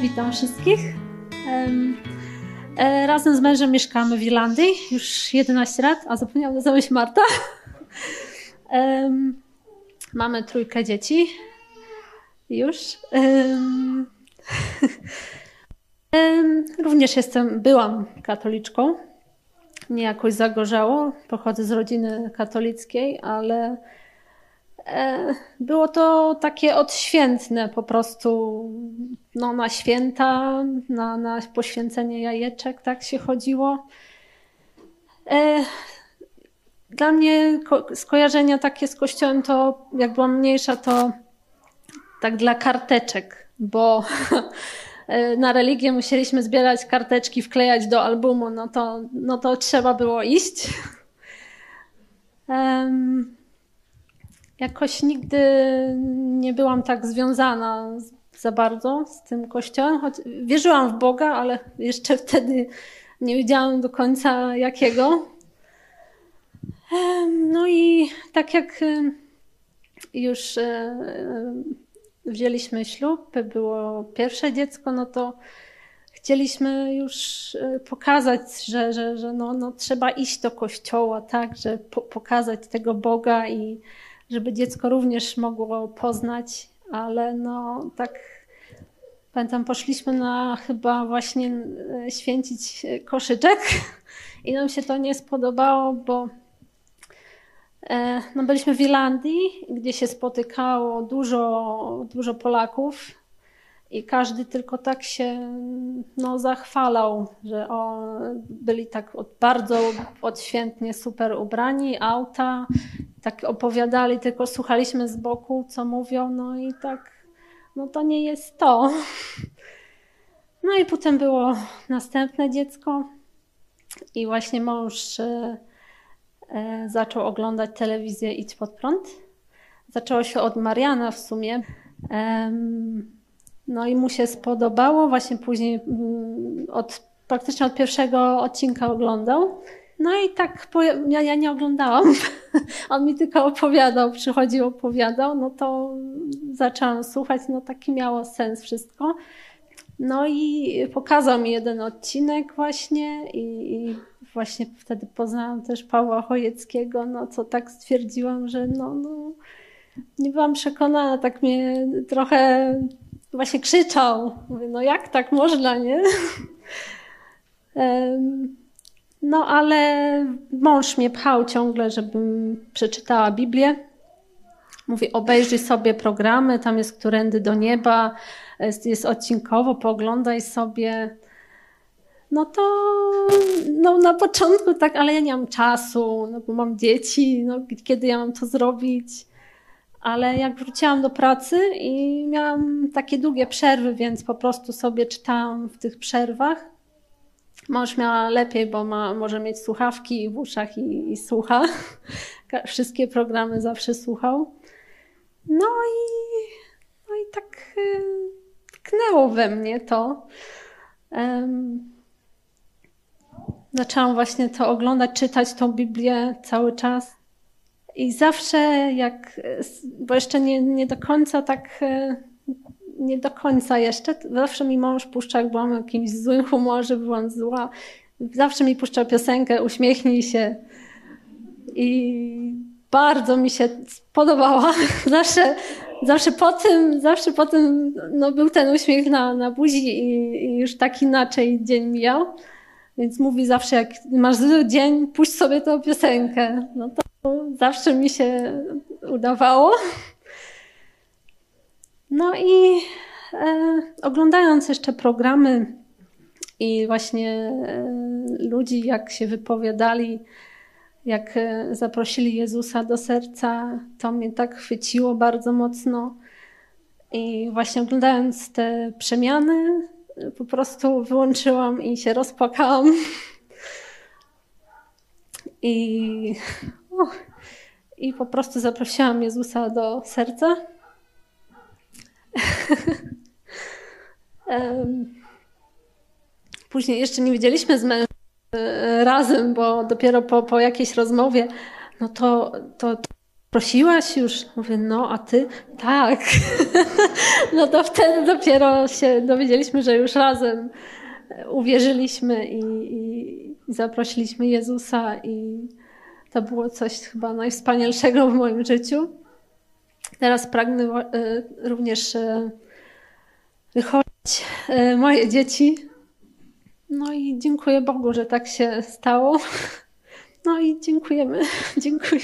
witam wszystkich. E, razem z mężem mieszkamy w Irlandii już 11 lat, a zapomniałam nazwać Marta. Mamy trójkę dzieci. Już. Również jestem, byłam katoliczką. Nie jakoś zagorzało. Pochodzę z rodziny katolickiej, ale było to takie odświętne po prostu no, na święta, na, na poświęcenie jajeczek, tak się chodziło. E, dla mnie skojarzenia takie z kościołem to jak byłam mniejsza to tak dla karteczek, bo e, na religię musieliśmy zbierać karteczki, wklejać do albumu, no to, no to trzeba było iść. jakoś nigdy nie byłam tak związana za bardzo z tym kościołem, choć wierzyłam w Boga, ale jeszcze wtedy nie wiedziałam do końca jakiego. No i tak jak już e, wzięliśmy ślub, było pierwsze dziecko, no to chcieliśmy już e, pokazać, że, że, że no, no trzeba iść do kościoła, tak, że po, pokazać tego Boga i żeby dziecko również mogło poznać, ale no tak pamiętam, poszliśmy na chyba właśnie e, święcić koszyczek i nam się to nie spodobało, bo e, no byliśmy w Irlandii, gdzie się spotykało dużo, dużo Polaków i każdy tylko tak się no, zachwalał, że o, byli tak bardzo odświętnie super ubrani, auta, tak opowiadali, tylko słuchaliśmy z boku, co mówią, no i tak, no to nie jest to. No i potem było następne dziecko i właśnie mąż e, e, zaczął oglądać telewizję Idź Pod Prąd. Zaczęło się od Mariana w sumie. No i mu się spodobało, właśnie później mm, od, praktycznie od pierwszego odcinka oglądał. No i tak, ja, ja nie oglądałam. On mi tylko opowiadał, przychodził, opowiadał, no to zaczęłam słuchać, no taki miało sens wszystko. No i pokazał mi jeden odcinek właśnie i, i właśnie wtedy poznałam też Pawła Chojeckiego, no co tak stwierdziłam, że no, no nie byłam przekonana, tak mnie trochę właśnie krzyczał. Mówię, no jak tak można, nie? No ale mąż mnie pchał ciągle, żebym przeczytała Biblię. Mówi, obejrzyj sobie programy, tam jest Którędy do Nieba, jest, jest odcinkowo, pooglądaj sobie. No to no na początku tak, ale ja nie mam czasu, no bo mam dzieci, no kiedy ja mam to zrobić? Ale jak wróciłam do pracy i miałam takie długie przerwy, więc po prostu sobie czytałam w tych przerwach. Mąż miała lepiej, bo ma, może mieć słuchawki w uszach i, i słucha. Wszystkie programy zawsze słuchał. No i, no i tak y, tknęło we mnie to. Um, zaczęłam właśnie to oglądać, czytać tą Biblię cały czas. I zawsze jak, bo jeszcze nie, nie do końca tak, e, nie do końca jeszcze, zawsze mi mąż puszcza, jak byłam w jakimś złym humorze, byłam zła, zawsze mi puszcza piosenkę, uśmiechnij się. I bardzo mi się spodobała. Zawsze, zawsze po tym, zawsze po tym no, był ten uśmiech na, na buzi i, i już tak inaczej dzień mijał. Więc mówi zawsze, jak masz zły dzień, puść sobie tę piosenkę. No to zawsze mi się udawało. No i e, oglądając jeszcze programy i właśnie e, ludzi, jak się wypowiadali, jak e, zaprosili Jezusa do serca, to mnie tak chwyciło bardzo mocno. I właśnie oglądając te przemiany, po prostu wyłączyłam i się rozpłakałam. I i po prostu zaprosiłam Jezusa do serca. Później jeszcze nie widzieliśmy z mężem e, razem, bo dopiero po, po jakiejś rozmowie, no to, to, to prosiłaś już? Mówię, no a ty? Tak. no to wtedy dopiero się dowiedzieliśmy, że już razem uwierzyliśmy i, i, i zaprosiliśmy Jezusa i to było coś chyba najwspanialszego w moim życiu. Teraz pragnę e, również e, wychować e, moje dzieci. No i dziękuję Bogu, że tak się stało. No i dziękujemy. Dziękuję.